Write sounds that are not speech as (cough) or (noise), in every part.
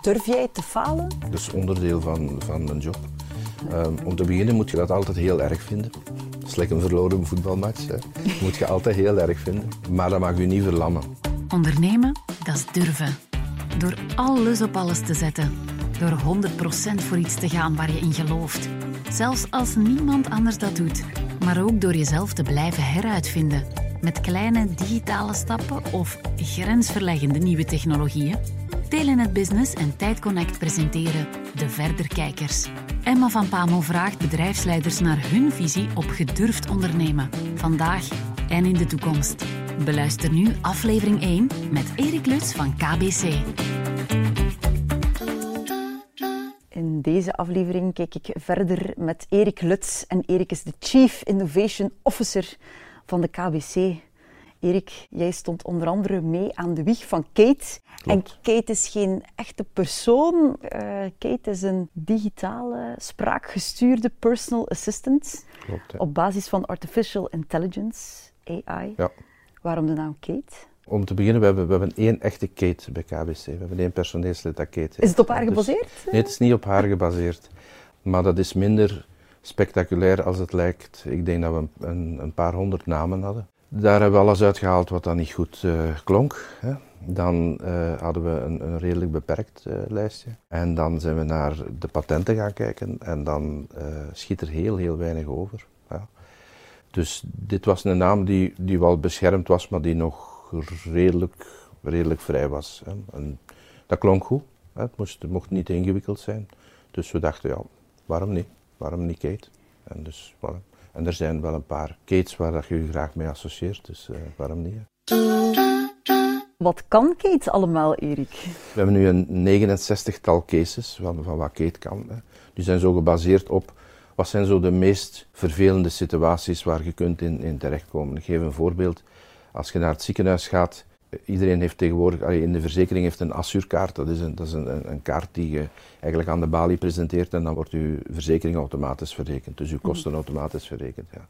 Durf jij te falen? Dat is onderdeel van, van een job. Um, om te beginnen moet je dat altijd heel erg vinden. Dat is lekker een verloren voetbalmatch. Hè. Dat (laughs) moet je altijd heel erg vinden. Maar dat mag je niet verlammen. Ondernemen, dat is durven. Door alles op alles te zetten. Door 100% voor iets te gaan waar je in gelooft. Zelfs als niemand anders dat doet. Maar ook door jezelf te blijven heruitvinden. Met kleine digitale stappen of grensverleggende nieuwe technologieën. Telenet Business en Tijdconnect presenteren De Verderkijkers. Emma van Pamel vraagt bedrijfsleiders naar hun visie op gedurfd ondernemen. Vandaag en in de toekomst. Beluister nu aflevering 1 met Erik Lutz van KBC. In deze aflevering kijk ik verder met Erik Lutz. En Erik is de Chief Innovation Officer van de KBC. Erik, jij stond onder andere mee aan de wieg van Kate. En Kate is geen echte persoon. Uh, Kate is een digitale, spraakgestuurde personal assistant. Klopt, Op basis van artificial intelligence, AI. Ja. Waarom de naam Kate? Om te beginnen, we hebben, we hebben één echte Kate bij KBC. We hebben één personeelslid dat Kate Is het op haar Dus- gebaseerd? nee, het is niet op haar gebaseerd. Maar dat is minder spectaculair als het lijkt. Ik denk dat we een, een paar honderd namen hadden. Daar hebben we alles uitgehaald wat dan niet goed eh, klonk. Hè. Dan eh, hadden we een, een redelijk beperkt eh, lijstje. En dan zijn we naar de patenten gaan kijken. En dan schiet er heel, heel weinig over. Ja. Dus dit was een naam die, die wel beschermd was, maar die nog redelijk, redelijk vrij was. Hè. En dat klonk goed. Hè. Het, moest, mocht niet ingewikkeld zijn. Dus we dachten, ja, waarom niet? Waarom niet Kate? En, dus, voilà. En er zijn wel een paar Kates waar dat je je graag mee associeert, dus eh, waarom niet? Wat kan Kate allemaal, Erik? We hebben nu een 69-tal cases van, van wat Kate kan. Hè. Die zijn zo gebaseerd op wat zijn zo de meest vervelende situaties waar je kunt in, in terechtkomen. Ik geef een voorbeeld. Als je naar het ziekenhuis gaat, iedereen heeft tegenwoordig, in de verzekering heeft een assuurkaart. Dat is, een, dat is een, een, kaart die je eigenlijk aan de balie presenteert en dan wordt je verzekering automatisch verrekend. Dus je kosten automatisch verrekend. Ja.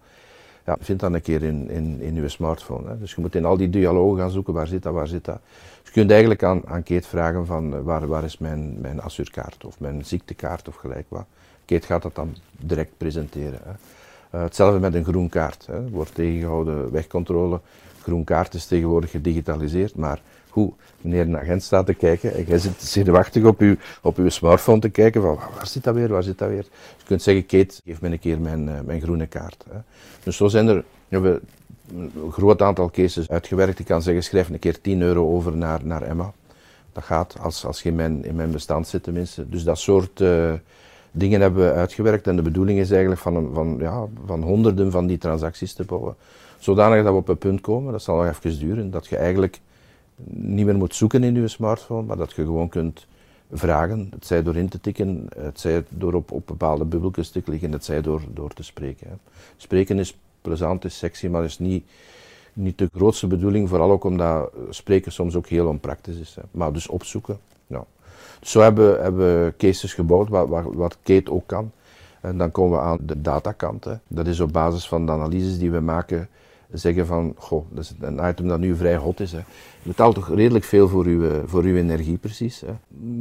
Ja, vind dat een keer in, in, in je smartphone. Hè. Dus je moet in al die dialogen gaan zoeken, waar zit dat, waar zit dat. Dus je kunt eigenlijk aan, aan Kate vragen van eh, waar, waar is mijn, mijn assuurkaart of mijn ziektekaart of gelijk wat. Kate gaat dat dan direct presenteren. Hè. Eh, hetzelfde met een groen kaart. Hè. Wordt tegengehouden wegcontrole. Groen kaart is tegenwoordig gedigitaliseerd, maar hoe meneer een agent staat te kijken en jij zit zenuwachtig op uw, op uw smartphone te kijken van waar zit dat weer, waar zit dat weer. Je kunt zeggen, Kate, geef me een keer mijn, eh, mijn groene kaart. Hè. Dus zo zijn er, hebben een groot aantal cases uitgewerkt. Ik kan zeggen, schrijf een keer 10 euro over naar, naar Emma. Dat gaat, als, als je in mijn, in mijn bestand zit tenminste. Dus dat soort eh, dingen hebben we uitgewerkt. En de bedoeling is eigenlijk van, van, ja, van honderden van die transacties te bouwen. Zodanig dat we op een punt komen, dat zal nog even duren, dat je eigenlijk niet meer moet zoeken in je smartphone, maar dat je gewoon kunt vragen. Het zij door in te tikken, het zij door op, bepaalde bubbeltjes te klikken, het zij door, door te spreken. Spreken is plezant, is sexy, maar is niet, niet de grootste bedoeling, vooral ook omdat spreken soms ook heel onpraktisch is. Hè. Maar dus opzoeken. Zo hebben, we- hebben we cases gebouwd, wat, wat, Kate ook kan. En dan komen we aan de datakant. Hè. Dat is op basis van de analyses die we maken, zeggen van, goh, dat is een item dat nu vrij hot is. Hè. Je betaalt toch redelijk veel voor uw, voor uw energie precies. Hè.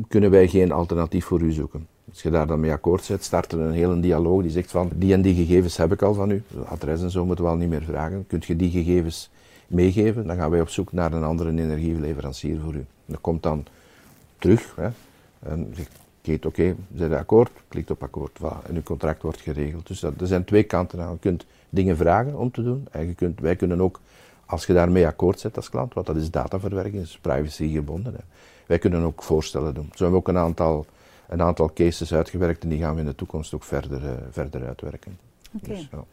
Kunnen wij geen alternatief voor u zoeken? Als je daar dan mee akkoord zet, start er een hele dialoog die zegt van, die en die gegevens heb ik al van u. Adres en zo moeten we al niet meer vragen. Kunt je die gegevens meegeven? Dan gaan wij op zoek naar een andere energieleverancier voor u. Dat komt dan terug. Hè. En zegt Kate, oké, zijn akkoord? Klikt op akkoord. Voilà. En uw contract wordt geregeld. Dus dat, er zijn twee kanten aan. Je kunt dingen vragen om te doen. En je kunt, wij kunnen ook, als je daarmee akkoord zet als klant, want dat is dataverwerking, dat is privacy gebonden. Hè. Wij kunnen ook voorstellen doen. Zo hebben we ook een aantal, een aantal cases uitgewerkt en die gaan we in de toekomst ook verder, eh, verder uitwerken. Oké. Dus, ja.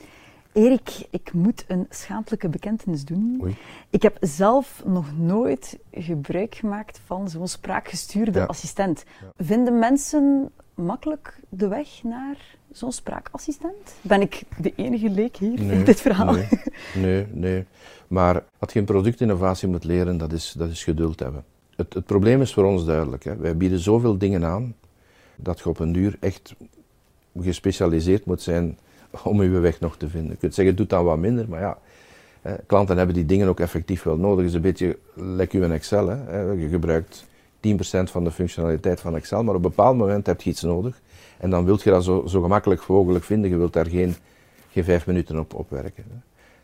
Erik, ik moet een schaamtelijke bekentenis doen. Oei. Ik heb zelf nog nooit gebruik gemaakt van zo'n spraakgestuurde Ja. assistent. Vinden mensen makkelijk de weg naar zo'n spraakassistent? Ben ik de enige leek hier in dit verhaal? Nee, nee, nee. Maar wat je in productinnovatie moet leren, dat is, dat is geduld hebben. Het, het probleem is voor ons duidelijk. Hè. Wij bieden zoveel dingen aan, dat je op een duur echt gespecialiseerd moet zijn om je weg nog te vinden. Je kunt zeggen, doe dan wat minder, maar ja, klanten hebben die dingen ook effectief wel nodig. Het is een beetje lekker uw Excel. Hè. Je gebruikt 10% van de functionaliteit van Excel, maar op een bepaald moment heb je iets nodig. En dan wil je dat zo, zo gemakkelijk mogelijk vinden. Je wilt daar geen, geen vijf minuten op, op werken.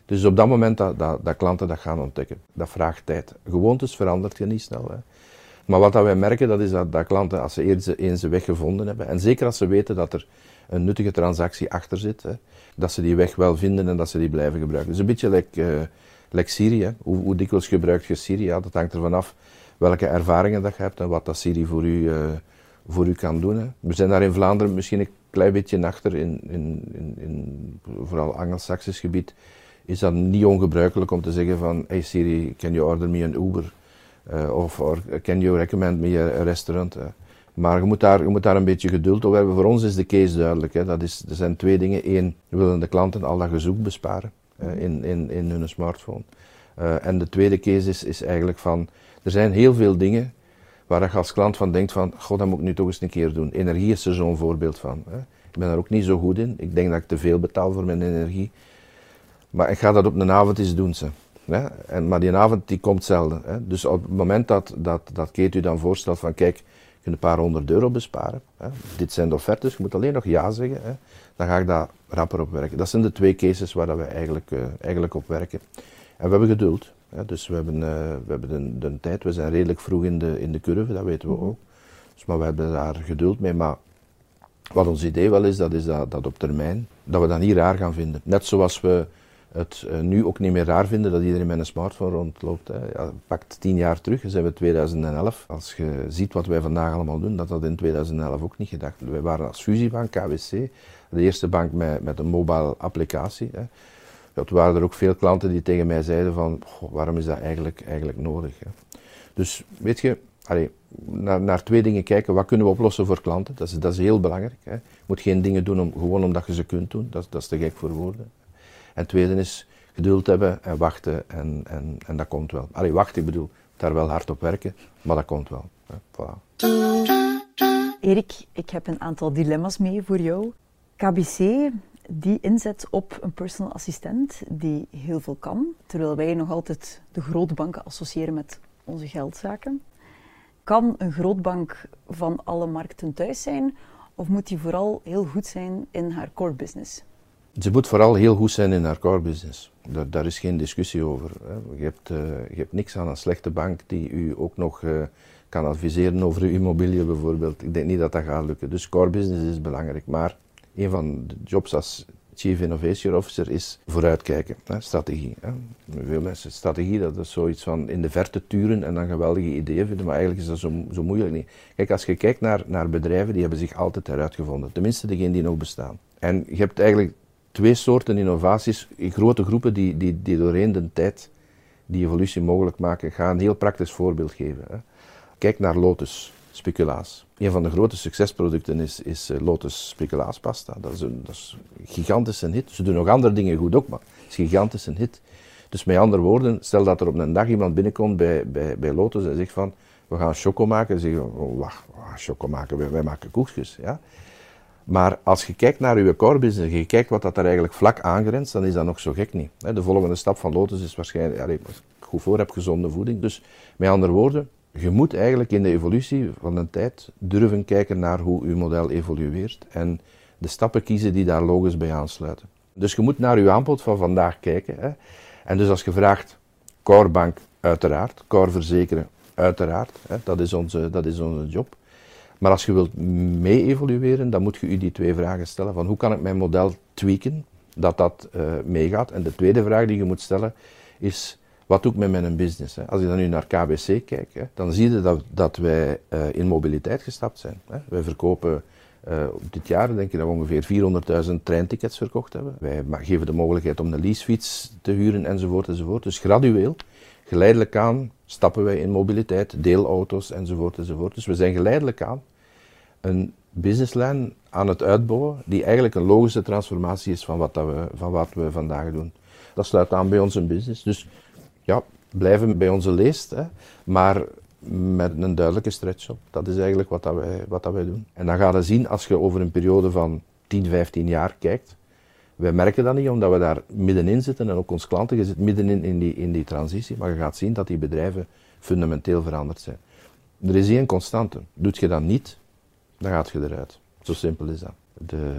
Dus op dat moment dat, dat, dat, klanten dat gaan ontdekken. Dat vraagt tijd. Gewoontes verandert je niet snel. Hè. Maar wat wij merken, dat is dat, dat klanten, als ze eens, eens een weg gevonden hebben, en zeker als ze weten dat er een nuttige transactie achter zit, hè, dat ze die weg wel vinden en dat ze die blijven gebruiken. Dus een beetje like, uh, like Siri. Hoe, hoe, dikwijls gebruikt je Siri? Ja, dat hangt ervan af welke ervaringen dat je hebt en wat dat Siri voor u, uh, voor u kan doen. We zijn daar in Vlaanderen misschien een klein beetje achter, in, in, in, in vooral Anglo-Saxisch gebied is dat niet ongebruikelijk om te zeggen van hey Siri, can you order me een Uber? Uh, of or, can you recommend me a, restaurant? Uh. Maar je moet, daar, je moet daar een beetje geduld over hebben. Voor ons is de case duidelijk. Hè. Dat is, er zijn twee dingen. Eén, we willen de klanten al dat gezoek besparen uh, in, in, in hun smartphone. en de tweede case is, is eigenlijk van, er zijn heel veel dingen waar je als klant van denkt van, god, dat moet ik nu toch eens een keer doen. Energie is er zo'n voorbeeld van. Hè. Ik ben daar ook niet zo goed in. Ik denk dat ik te veel betaal voor mijn energie. Maar ik ga dat op een avond eens doen. Ze. En, maar die avond die komt zelden. Hè? Dus op het moment dat, dat, dat Kate u dan voorstelt van kijk, je kunt een paar honderd euro besparen. Hè? Dit zijn de offertes, je moet alleen nog ja zeggen. Hè? Dan ga ik daar rapper op werken. Dat zijn de twee cases waar dat we eigenlijk, uh, eigenlijk op werken. En we hebben geduld. Hè? Dus we hebben, uh, we hebben de, de, tijd, we zijn redelijk vroeg in de, in de curve, dat weten we ook. Dus, maar we hebben daar geduld mee. Maar wat ons idee wel is, dat is dat, dat op termijn, dat we dat niet raar gaan vinden. Net zoals we het uh, nu ook niet meer raar vinden dat iedereen met een smartphone rondloopt. Hè. Ja, pakt tien jaar terug, dan zijn we 2011. Als je ziet wat wij vandaag allemaal doen, dat dat in 2011 ook niet gedacht. Wij waren als fusiebank, KWC, de eerste bank met, met een mobile applicatie. Hè. Toen waren er ook veel klanten die tegen mij zeiden van, waarom is dat eigenlijk, eigenlijk nodig? Hè. Dus weet je, naar, naar, twee dingen kijken. Wat kunnen we oplossen voor klanten? Dat is, dat is heel belangrijk. Hè. Je moet geen dingen doen om, gewoon omdat je ze kunt doen. Dat, dat is te gek voor woorden. En tweede is geduld hebben en wachten en, en, en dat komt wel. Allee, wachten, ik bedoel, daar wel hard op werken, maar dat komt wel. Voilà. Erik, ik heb een aantal dilemma's mee voor jou. KBC die inzet op een personal assistent die heel veel kan, terwijl wij nog altijd de grote banken associëren met onze geldzaken. Kan een grootbank van alle markten thuis zijn of moet die vooral heel goed zijn in haar core business? Ze moet vooral heel goed zijn in haar core business. Daar, daar is geen discussie over. Hè. Je, hebt, uh, je hebt niks aan een slechte bank die u ook nog uh, kan adviseren over uw immobiliën bijvoorbeeld. Ik denk niet dat dat gaat lukken. Dus core business is belangrijk. Maar een van de jobs als Chief Innovation Officer is vooruitkijken, hè, strategie. Veel mensen, strategie dat is zoiets van in de verte turen en dan geweldige ideeën vinden, maar eigenlijk is dat zo, zo moeilijk niet. Kijk, als je kijkt naar, naar bedrijven, die hebben zich altijd heruitgevonden. Tenminste, degenen die nog bestaan. En je hebt eigenlijk twee soorten innovaties, in grote groepen die, die, die doorheen de tijd die evolutie mogelijk maken. Ik ga een heel praktisch voorbeeld geven. Hè. Kijk naar Lotus speculaas. Een van de grote succesproducten is, is eh, Lotus speculaaspasta. Dat is, een, dat is een gigantische hit. Ze doen nog andere dingen goed ook, maar het is een gigantische hit. Dus met andere woorden, stel dat er op een dag iemand binnenkomt bij, bij, bij Lotus en zegt van, we gaan choco maken. Dan zeggen oh, wacht, choco maken, wij, wij maken koekjes. Ja? Maar als je kijkt naar je core business en je kijkt wat dat er eigenlijk vlak aangrenst, dan is dat nog zo gek niet. De volgende stap van Lotus is waarschijnlijk, ja, goed voor heb, gezonde voeding. Dus met andere woorden, je moet eigenlijk in de evolutie van een tijd durven kijken naar hoe je model evolueert en de stappen kiezen die daar logisch bij aansluiten. Dus je moet naar je aanbod van vandaag kijken. Hè. En dus als je vraagt, corebank uiteraard, core verzekeren uiteraard, hè, dat, is onze, dat is onze job. Maar als je wilt mee evolueren, dan moet je je die twee vragen stellen. Van hoe kan ik mijn model tweaken, dat dat uh, meegaat? En de tweede vraag die je moet stellen is, wat doe ik met mijn business? Hè? Als je dan nu naar KBC kijkt, hè, dan zie je dat, dat wij uh, in mobiliteit gestapt zijn. Hè? Wij verkopen uh, dit jaar denk ik dat we ongeveer 400.000 treintickets verkocht hebben. Wij geven de mogelijkheid om een leasefiets te huren enzovoort enzovoort. Dus gradueel, geleidelijk aan, stappen wij in mobiliteit, deelauto's enzovoort enzovoort. Dus we zijn geleidelijk aan een businesslijn aan het uitbouwen die eigenlijk een logische transformatie is van wat, dat we, van wat we vandaag doen. Dat sluit aan bij onze business. Dus ja, blijven bij onze leest, hè, maar met een duidelijke stretch op. Dat is eigenlijk wat, dat wij, wat dat wij doen. En dan ga je zien, als je over een periode van 10, 15 jaar kijkt, wij merken dat niet omdat we daar middenin zitten en ook ons klanten zitten middenin in die, in die transitie, maar je gaat zien dat die bedrijven fundamenteel veranderd zijn. Er is één constante. Doet je dat niet, dan gaat je eruit. Zo simpel is dat. De,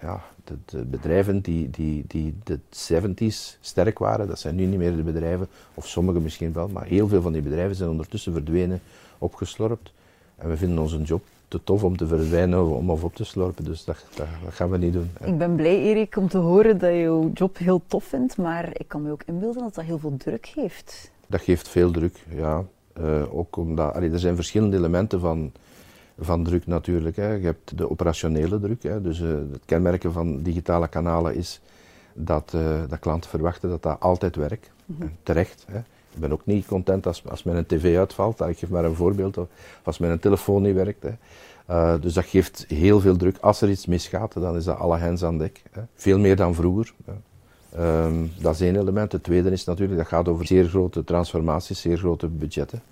ja, de, de bedrijven die, die, die de 70s sterk waren, dat zijn nu niet meer de bedrijven, of sommige misschien wel, maar heel veel van die bedrijven zijn ondertussen verdwenen, opgeslorpt. En we vinden onze job te tof om te verdwijnen om of op te slorpen. Dus dat, dat, gaan we niet doen. Ik ben blij, Erik, om te horen dat je jouw job heel tof vindt, maar ik kan me ook inbeelden dat dat heel veel druk geeft. Dat geeft veel druk, ja. Uh, ook omdat, allee, er zijn verschillende elementen van, van druk natuurlijk. Hè. Je hebt de operationele druk. Hè. Dus uh, het kenmerken van digitale kanalen is dat, uh, dat klanten verwachten dat dat altijd werkt. Mm -hmm. Terecht. Hè. Ik ben ook niet content als, als mijn tv uitvalt. Ik geef maar een voorbeeld. Of als mijn telefoon niet werkt. Hè. Uh, dus dat geeft heel veel druk. Als er iets misgaat, dan is dat alle hens aan dek. Hè. Veel meer dan vroeger. Um, dat is één element. Het tweede is natuurlijk, dat gaat over zeer grote transformaties, zeer grote budgetten.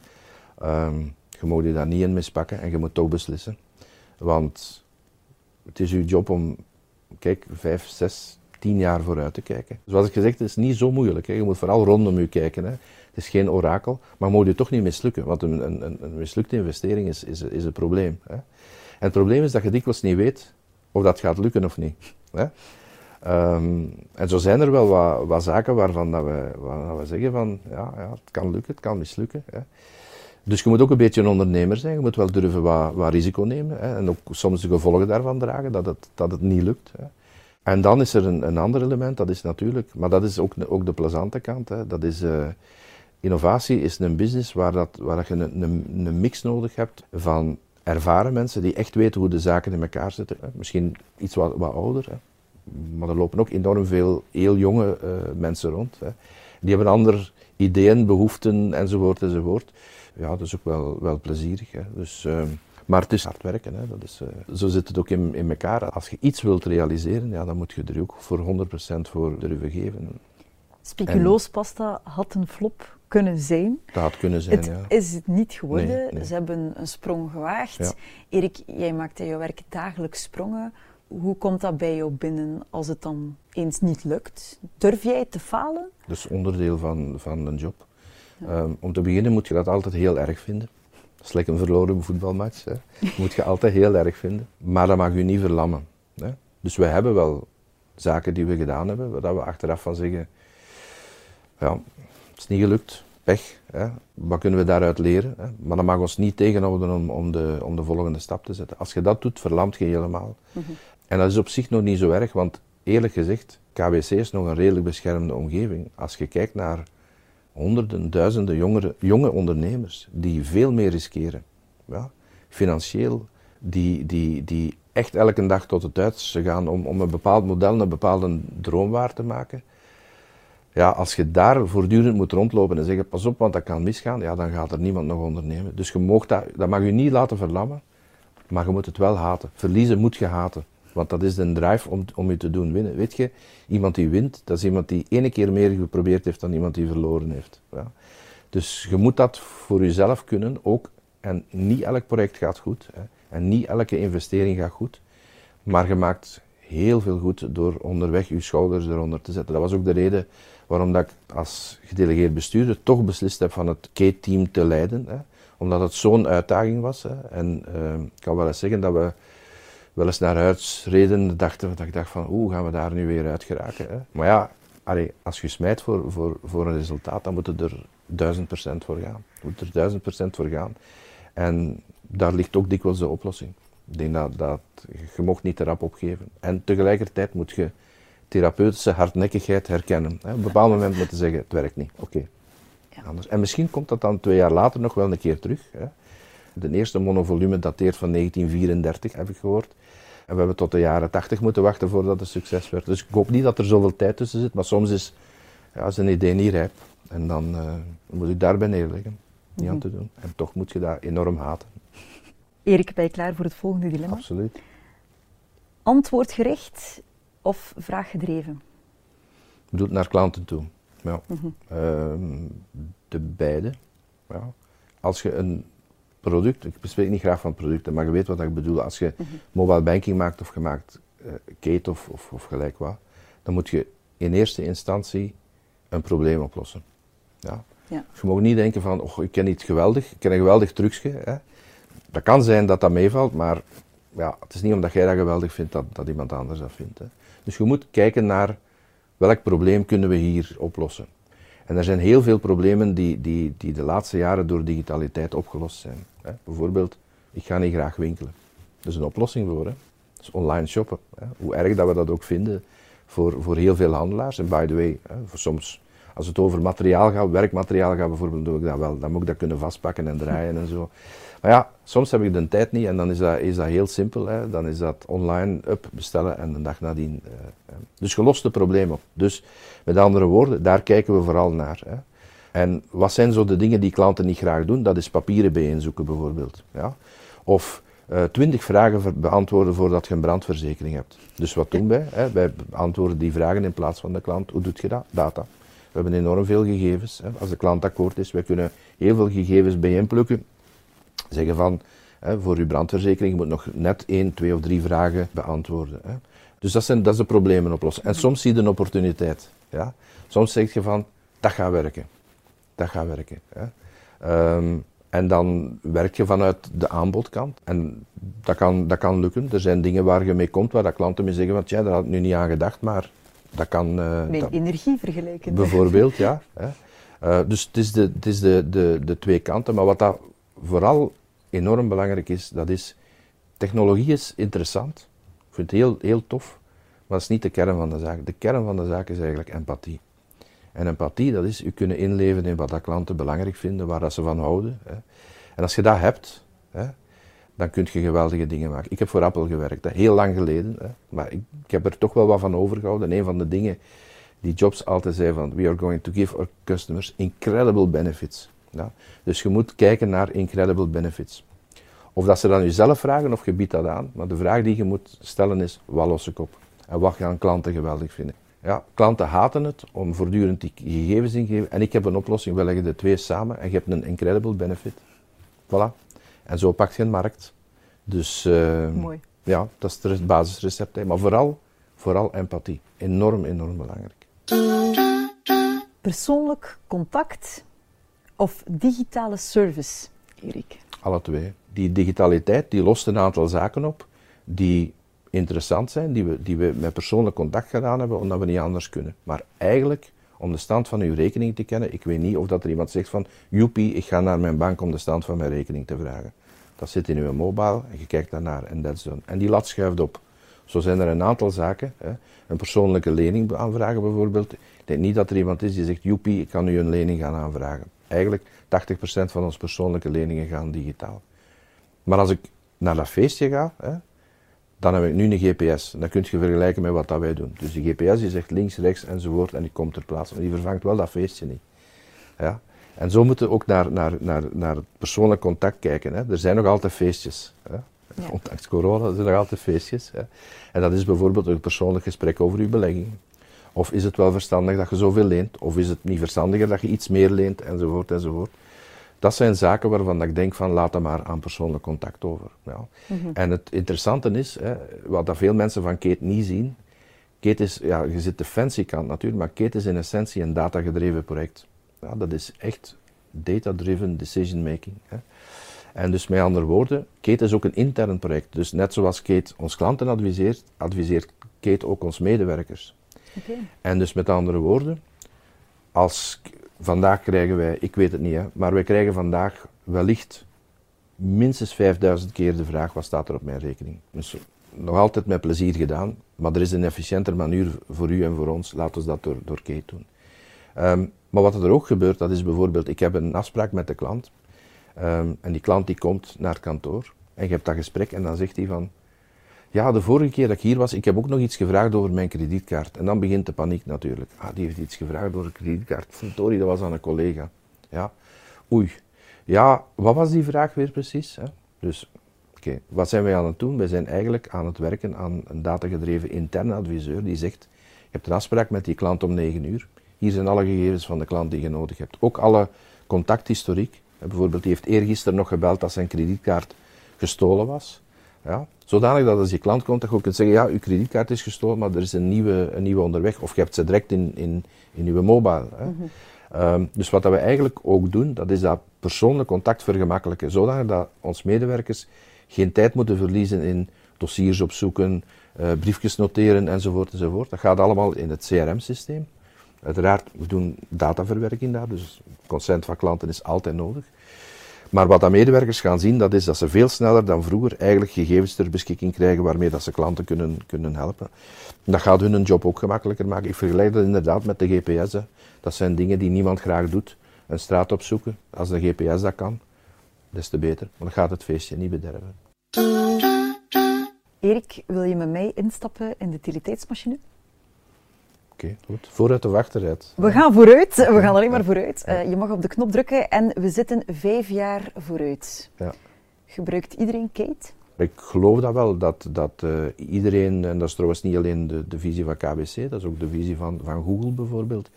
Um, je moet je daar niet in mispakken en je moet toch beslissen. Want het is uw job om, kijk, vijf, zes, tien jaar vooruit te kijken. Zoals ik gezegd, het is niet zo moeilijk. Hè. Je moet vooral rondom u kijken. Hè. Het is geen orakel, maar moet je toch niet mislukken. Want een, een, een mislukte investering is, is, is een probleem. Hè. En het probleem is dat je dikwijls niet weet of dat gaat lukken of niet. Hè. Um, en zo zijn er wel wat, wat zaken waarvan dat we zeggen van, ja, ja, het kan lukken, het kan mislukken. Hè. Dus je moet ook een beetje een ondernemer zijn. Je moet wel durven wat, wat risico nemen. Hè. En ook soms de gevolgen daarvan dragen, dat het, dat het niet lukt. Hè. En dan is er een, een ander element, dat is natuurlijk, maar dat is ook, ook de plezante kant. Hè. Dat is, uh, innovatie is een business waar, dat, waar dat je een, een, mix nodig hebt van ervaren mensen die echt weten hoe de zaken in elkaar zitten. Misschien iets wat, wat ouder, hè. maar er lopen ook enorm veel heel jonge uh, mensen rond. Hè. Die hebben andere ideeën, behoeften enzovoort enzovoort ja, dat is ook wel, wel plezierig. Hè. Dus, uh, maar het is hard werken. Hè. Dat is, uh, zo zit het ook in, in elkaar. Als je iets wilt realiseren, ja, dan moet je er ook voor 100% voor durven geven. Speculoospasta had een flop kunnen zijn. Dat had kunnen zijn, het ja. is het niet geworden. Nee, nee. Ze hebben een sprong gewaagd. Ja. Erik, jij maakt in jouw werk dagelijks sprongen. Hoe komt dat bij jou binnen als het dan eens niet lukt? Durf jij te falen? Dat is onderdeel van, van een job. Um, om te beginnen moet je dat altijd heel erg vinden. Dat is lekker een verloren voetbalmatch. Hè. Dat (laughs) moet je altijd heel erg vinden. Maar dat mag je niet verlammen. Hè. Dus we hebben wel zaken die we gedaan hebben, waar we achteraf van zeggen, ja, het is niet gelukt, pech. Hè. Wat kunnen we daaruit leren? Hè. Maar dat mag ons niet tegenhouden om, om, de, om de volgende stap te zetten. Als je dat doet, verlamt je helemaal. Mm -hmm. En dat is op zich nog niet zo erg, want eerlijk gezegd, KWC is nog een redelijk beschermde omgeving. Als je kijkt naar honderden, duizenden jongere, jonge ondernemers die veel meer riskeren. Ja, financieel, die, die, die echt elke dag tot het uiterste gaan om, om een bepaald model, een bepaalde droom waar te maken. Ja, als je daar voortdurend moet rondlopen en zeggen, pas op, want dat kan misgaan, ja, dan gaat er niemand nog ondernemen. Dus je mag dat, dat mag je niet laten verlammen, maar je moet het wel haten. Verliezen moet je haten. Want dat is de drive om, om je te doen winnen. Weet je, iemand die wint, dat is iemand die ene keer meer geprobeerd heeft dan iemand die verloren heeft. Ja. Dus je moet dat voor jezelf kunnen ook. En niet elk project gaat goed. Hè. En niet elke investering gaat goed. Maar je maakt heel veel goed door onderweg je schouders eronder te zetten. Dat was ook de reden waarom dat ik als gedelegeerd bestuurder toch beslist heb van het K-team te leiden. Hè. Omdat het zo'n uitdaging was. Hè. En uh, ik kan wel eens zeggen dat we wel eens naar huis reden, dachten, dat ik dacht van, hoe gaan we daar nu weer uit geraken? Hè? Maar ja, allee, als je smijt voor, voor, voor een resultaat, dan moet je er duizend procent voor gaan. Je moet er duizend procent voor gaan. En daar ligt ook dikwijls de oplossing. Ik denk dat, dat je mocht niet te rap opgeven. En tegelijkertijd moet je therapeutische hardnekkigheid herkennen. Hè? Op een bepaald moment moeten zeggen, het werkt niet. Oké. Okay. Ja. Anders. En misschien komt dat dan twee jaar later nog wel een keer terug. Hè? De eerste monovolume dateert van 1934, heb ik gehoord. En we hebben tot de jaren 80 moeten wachten voordat het succes werd. Dus ik hoop niet dat er zoveel tijd tussen zit, maar soms is, ja, is een idee niet rijp. En dan uh, moet ik daarbij neerleggen. Niet aan te doen. En toch moet je dat enorm haten. Erik, ben je klaar voor het volgende dilemma? Absoluut. Antwoordgericht of vraaggedreven? Ik bedoel naar klanten toe. Ja. Mm -hmm. uh, de beide. Ja. Als je een product, ik bespreek niet graag van producten, maar je weet wat ik bedoel. Als je mm -hmm. mobile banking maakt of je maakt uh, Kate of, of, of, gelijk wat, dan moet je in eerste instantie een probleem oplossen. Ja? Ja. je mag niet denken van, oh, ik ken iets geweldig, ik ken een geweldig trucje. Hè. Dat kan zijn dat dat meevalt, maar ja, het is niet omdat jij dat geweldig vindt dat, dat iemand anders dat vindt. Hè. Dus je moet kijken naar welk probleem kunnen we hier oplossen. En er zijn heel veel problemen die, die, die de laatste jaren door digitaliteit opgelost zijn. Hè. Bijvoorbeeld, ik ga niet graag winkelen. Dat is een oplossing voor. Hè. Dat is online shoppen. Hè. Hoe erg dat we dat ook vinden voor, voor heel veel handelaars. En by the way, hè, voor soms, als het over materiaal gaat, werkmateriaal gaat bijvoorbeeld, doe ik dat wel. Dan moet ik dat kunnen vastpakken en draaien en zo. Maar ja, soms heb ik de tijd niet en dan is dat, is dat heel simpel. Hè. Dan is dat online up bestellen en de dag nadien. Uh, dus geloste probleem op. Dus met andere woorden, daar kijken we vooral naar. Hè. En wat zijn zo de dingen die klanten niet graag doen? Dat is papieren bijeenzoeken bijvoorbeeld. Ja? Of eh, twintig vragen beantwoorden voordat je een brandverzekering hebt. Dus wat doen wij? Hè? Wij beantwoorden die vragen in plaats van de klant. Hoe doet je dat? Data. We hebben enorm veel gegevens. Hè? Als de klant akkoord is, wij kunnen heel veel gegevens bijeenplukken. Zeggen van, hè, voor uw brandverzekering, moet nog net één, twee of drie vragen beantwoorden. Hè? Dus dat, zijn, dat is de problemen oplossen. En soms zie je een opportuniteit. Ja? Soms zeg je van, dat gaat werken. Dat gaat werken. Hè? Ehm, en dan werk je vanuit de aanbodkant. En dat kan, dat kan lukken. Er zijn dingen waar je mee komt, waar dat klanten mee zeggen van, tja, daar had ik nu niet aan gedacht, maar dat kan... Met energie vergelijken. Bijvoorbeeld, (laughs) ja. Hè. Uh, dus het is, de, het is de, de, de twee kanten. Maar wat dat vooral enorm belangrijk is, dat is... Technologie is interessant. Ik vind het heel, heel tof. Maar dat is niet de kern van de zaak. De kern van de zaak is eigenlijk empathie. En empathie, dat is u kunnen inleven in wat dat klanten belangrijk vinden, waar dat ze van houden. Hè. En als je dat hebt, hè, dan kun je geweldige dingen maken. Ik heb voor Apple gewerkt, hè, heel lang geleden, hè, maar ik, ik, heb er toch wel wat van overgehouden. En een van de dingen die Jobs altijd zei van, we are going to give our customers incredible benefits. Ja. Dus je moet kijken naar incredible benefits. Of dat ze dan jezelf vragen of je biedt dat aan, maar de vraag die je moet stellen is, wat los ik op? En wat gaan klanten geweldig vinden? Ja, klanten haten het om voortdurend die gegevens in te geven. En ik heb een oplossing, we leggen de twee samen en je hebt een incredible benefit. Voilà. En zo pak je een markt. Dus uh, Mooi. ja, dat is het basisrecept. Hè. Maar vooral, vooral empathie. Enorm, enorm belangrijk. Persoonlijk contact of digitale service, Erik? Alle twee. Die digitaliteit die lost een aantal zaken op die interessant zijn, die we, die we met persoonlijk contact gedaan hebben, omdat we niet anders kunnen. Maar eigenlijk, om de stand van uw rekening te kennen, ik weet niet of dat er iemand zegt van, joepie, ik ga naar mijn bank om de stand van mijn rekening te vragen. Dat zit in uw mobile en je kijkt daarnaar en dat is done. En die lat schuift op. Zo zijn er een aantal zaken. Hè. Een persoonlijke lening aanvragen bijvoorbeeld. Ik denk niet dat er iemand is die zegt, joepie, ik kan u een lening gaan aanvragen. Eigenlijk 80% van onze persoonlijke leningen gaan digitaal. Maar als ik naar dat feestje ga, hè, dan heb ik nu een GPS. Dat kun je vergelijken met wat dat wij doen. Dus de GPS die zegt links, rechts enzovoort en die komt ter plaatse. Maar die vervangt wel dat feestje niet. Ja? En zo moeten we ook naar, naar, naar, naar het persoonlijk contact kijken. Hè. Er zijn nog altijd feestjes. Hè. Ja. Ondanks corona zijn er nog altijd feestjes. Hè. En dat is bijvoorbeeld een persoonlijk gesprek over uw belegging. Of is het wel verstandig dat je zoveel leent? Of is het niet verstandiger dat je iets meer leent? Enzovoort, enzovoort. Dat zijn zaken waarvan ik denk van laat er maar aan persoonlijk contact over. Ja. Mhm. En het interessante is, hè, wat dat veel mensen van Kate niet zien, Kate is, ja, je zit de fancy kant natuurlijk, maar Kate is in essentie een datagedreven project. Ja, dat is echt data-driven decision making. Hè. En dus met andere woorden, Kate is ook een intern project. Dus net zoals Kate ons klanten adviseert, adviseert Kate ook ons medewerkers. Okay. En dus met andere woorden, als vandaag krijgen wij, ik weet het niet, hè, maar wij krijgen vandaag wellicht minstens 5000 keer de vraag: wat staat er op mijn rekening? Dus nog altijd met plezier gedaan, maar er is een efficiënter manier voor u en voor ons. Laten we dat door, door Kate doen. Um, maar wat er ook gebeurt, dat is bijvoorbeeld: ik heb een afspraak met de klant. Um, en die klant die komt naar het kantoor. En je hebt dat gesprek en dan zegt hij van... Ja, de vorige keer dat ik hier was, ik heb ook nog iets gevraagd over mijn kredietkaart. En dan begint de paniek natuurlijk. Ah, die heeft iets gevraagd over een kredietkaart. Verdorie, dat was aan een collega. Ja, oei. Ja, wat was die vraag weer precies? Hè? Dus, oké, wat zijn wij aan het doen? Wij zijn eigenlijk aan het werken aan een datagedreven interne adviseur die zegt, je hebt een afspraak met die klant om 9 uur. Hier zijn alle gegevens van de klant die je nodig hebt. Ook alle contacthistoriek. Bijvoorbeeld, die heeft eergisteren nog gebeld dat zijn kredietkaart gestolen was. Ja? Zodanig dat als je klant komt, dat je ook kunt zeggen, ja, uw kredietkaart is gestolen, maar er is een nieuwe, een nieuwe onderweg. Of je hebt ze direct in, in, in uw mobile. Hè? Mhm. Ehm, dus wat dat we eigenlijk ook doen, dat is dat persoonlijk contact vergemakkelijken, zodanig dat ons medewerkers geen tijd moeten verliezen in dossiers opzoeken, uh, briefjes noteren enzovoort enzovoort. Dat gaat allemaal in het CRM-systeem. Uiteraard, we doen dataverwerking daar, dus consent van klanten is altijd nodig. Maar wat dat medewerkers gaan zien, dat is dat ze veel sneller dan vroeger eigenlijk gegevens ter beschikking krijgen waarmee dat ze klanten kunnen, kunnen helpen. Dat gaat hun job ook gemakkelijker maken. Ik vergelijk dat inderdaad met de GPS. Dat zijn dingen die niemand graag doet. Een straat opzoeken, als de GPS dat kan, des te beter. Maar dat gaat het feestje niet bederven. Erik, wil je met mij instappen in de utiliteitsmachine? Oké, goed. Vooruit of achteruit? We gaan vooruit. We gaan alleen maar vooruit. Uh, je mag op de knop drukken en we zitten vijf jaar vooruit. Ja. Gebruikt iedereen Kate? Ik geloof dat wel, dat, dat uh, iedereen, en dat is trouwens niet alleen de, de visie van KBC, dat is ook de visie van, van Google bijvoorbeeld,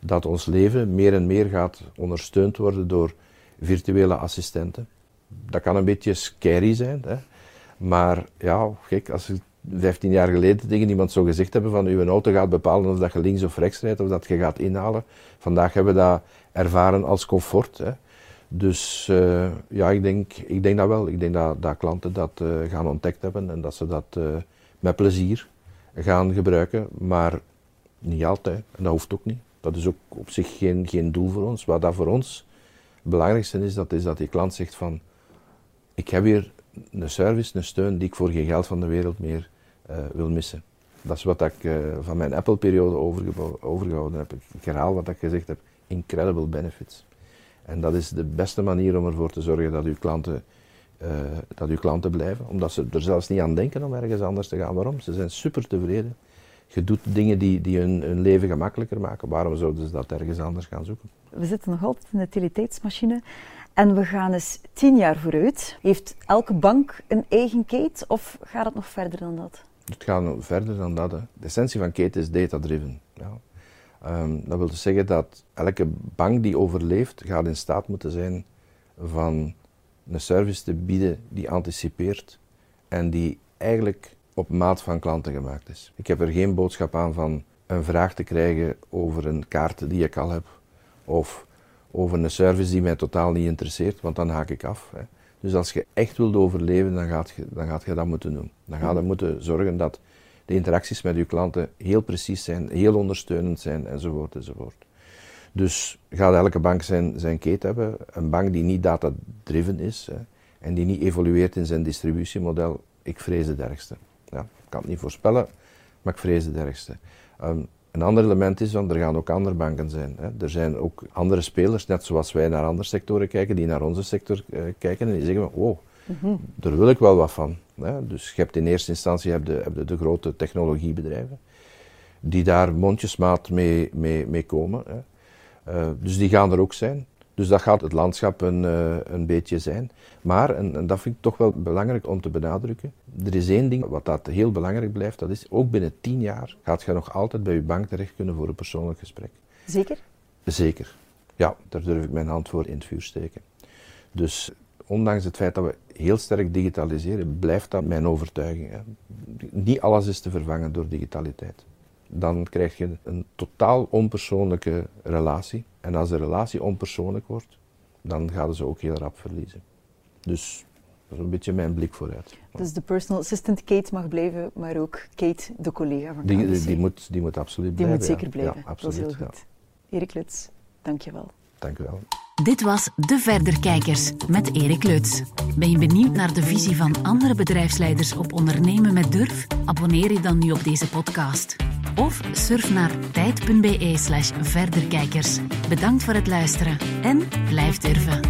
dat ons leven meer en meer gaat ondersteund worden door virtuele assistenten. Dat kan een beetje scary zijn, hè? maar ja, gek, als je 15 jaar geleden tegen iemand zou gezegd hebben van uw auto gaat bepalen of dat je links of rechts rijdt of dat je gaat inhalen. Vandaag hebben we dat ervaren als comfort. Hè. Dus uh, ja, ik denk, ik denk dat wel. Ik denk dat, dat klanten dat uh, gaan ontdekt hebben en dat ze dat uh, met plezier gaan gebruiken. Maar niet altijd. En dat hoeft ook niet. Dat is ook op zich geen, geen doel voor ons. Wat dat voor ons het belangrijkste is, dat is dat die klant zegt van ik heb hier een service, een steun die ik voor geen geld van de wereld meer wil missen. Dat is wat ik uh, van mijn Apple-periode overgehouden heb. Ik herhaal wat ik gezegd heb. Incredible benefits. En dat is de beste manier om ervoor te zorgen dat uw klanten, uh, dat uw klanten blijven. Omdat ze er zelfs niet aan denken om ergens anders te gaan. Waarom? Ze zijn super tevreden. Je doet dingen die, die hun, leven gemakkelijker maken. Waarom zouden ze dat ergens anders gaan zoeken? We zitten nog altijd in de utiliteitsmachine. En we gaan eens tien jaar vooruit. Heeft elke bank een eigen kate of gaat het nog verder dan dat? Het gaat verder dan dat. Hè. De essentie van Kate is data-driven. Ja. Um, dat wil dus zeggen dat elke bank die overleeft, gaat in staat moeten zijn van een service te bieden die anticipeert en die eigenlijk op maat van klanten gemaakt is. Ik heb er geen boodschap aan van een vraag te krijgen over een kaart die ik al heb of over een service die mij totaal niet interesseert, want dan haak ik af. Hè. Dus als je echt wilt overleven, dan gaat je, dan gaat je dat moeten doen. Dan gaat je moeten zorgen dat de interacties met je klanten heel precies zijn, heel ondersteunend zijn, enzovoort, enzovoort. Dus gaat elke bank zijn, zijn keten hebben. Een bank die niet data-driven is hè, en die niet evolueert in zijn distributiemodel, ik vrees het ergste. Ja, ik kan het niet voorspellen, maar ik vrees het ergste. Um, een ander element is, want er gaan ook andere banken zijn. Hè. Er zijn ook andere spelers, net zoals wij naar andere sectoren kijken, die naar onze sector uh, kijken en die zeggen, wow, mm daar wil ik wel wat van. Hè. Dus je hebt in eerste instantie heb de, heb de, de, grote technologiebedrijven, die daar mondjesmaat mee, mee, mee komen. Hè. Uh, dus die gaan er ook zijn. Dus dat gaat het landschap een, uh, een beetje zijn. Maar, en, en, dat vind ik toch wel belangrijk om te benadrukken, er is één ding wat dat heel belangrijk blijft, dat is ook binnen tien jaar gaat je nog altijd bij je bank terecht kunnen voor een persoonlijk gesprek. Zeker? Zeker. Ja, daar durf ik mijn hand voor in het vuur steken. Dus ondanks het feit dat we heel sterk digitaliseren, blijft dat mijn overtuiging. Hè. Niet alles is te vervangen door digitaliteit. Dan krijg je een totaal onpersoonlijke relatie. En als de relatie onpersoonlijk wordt, dan gaan ze ook heel rap verliezen. Dus dat is een beetje mijn blik vooruit. Dus de personal assistant Kate mag blijven, maar ook Kate, de collega van die, die, die, moet, die moet absoluut die blijven. Die moet zeker blijven, ja, absoluut, dat is heel goed. Erik Lutz, dank je wel. Dank u wel. Dit was De Verderkijkers met Erik Lutz. Ben je benieuwd naar de visie van andere bedrijfsleiders op ondernemen met durf? Abonneer je dan nu op deze podcast. Of surf naar tijd.be slash verderkijkers. Bedankt voor het luisteren en blijf durven.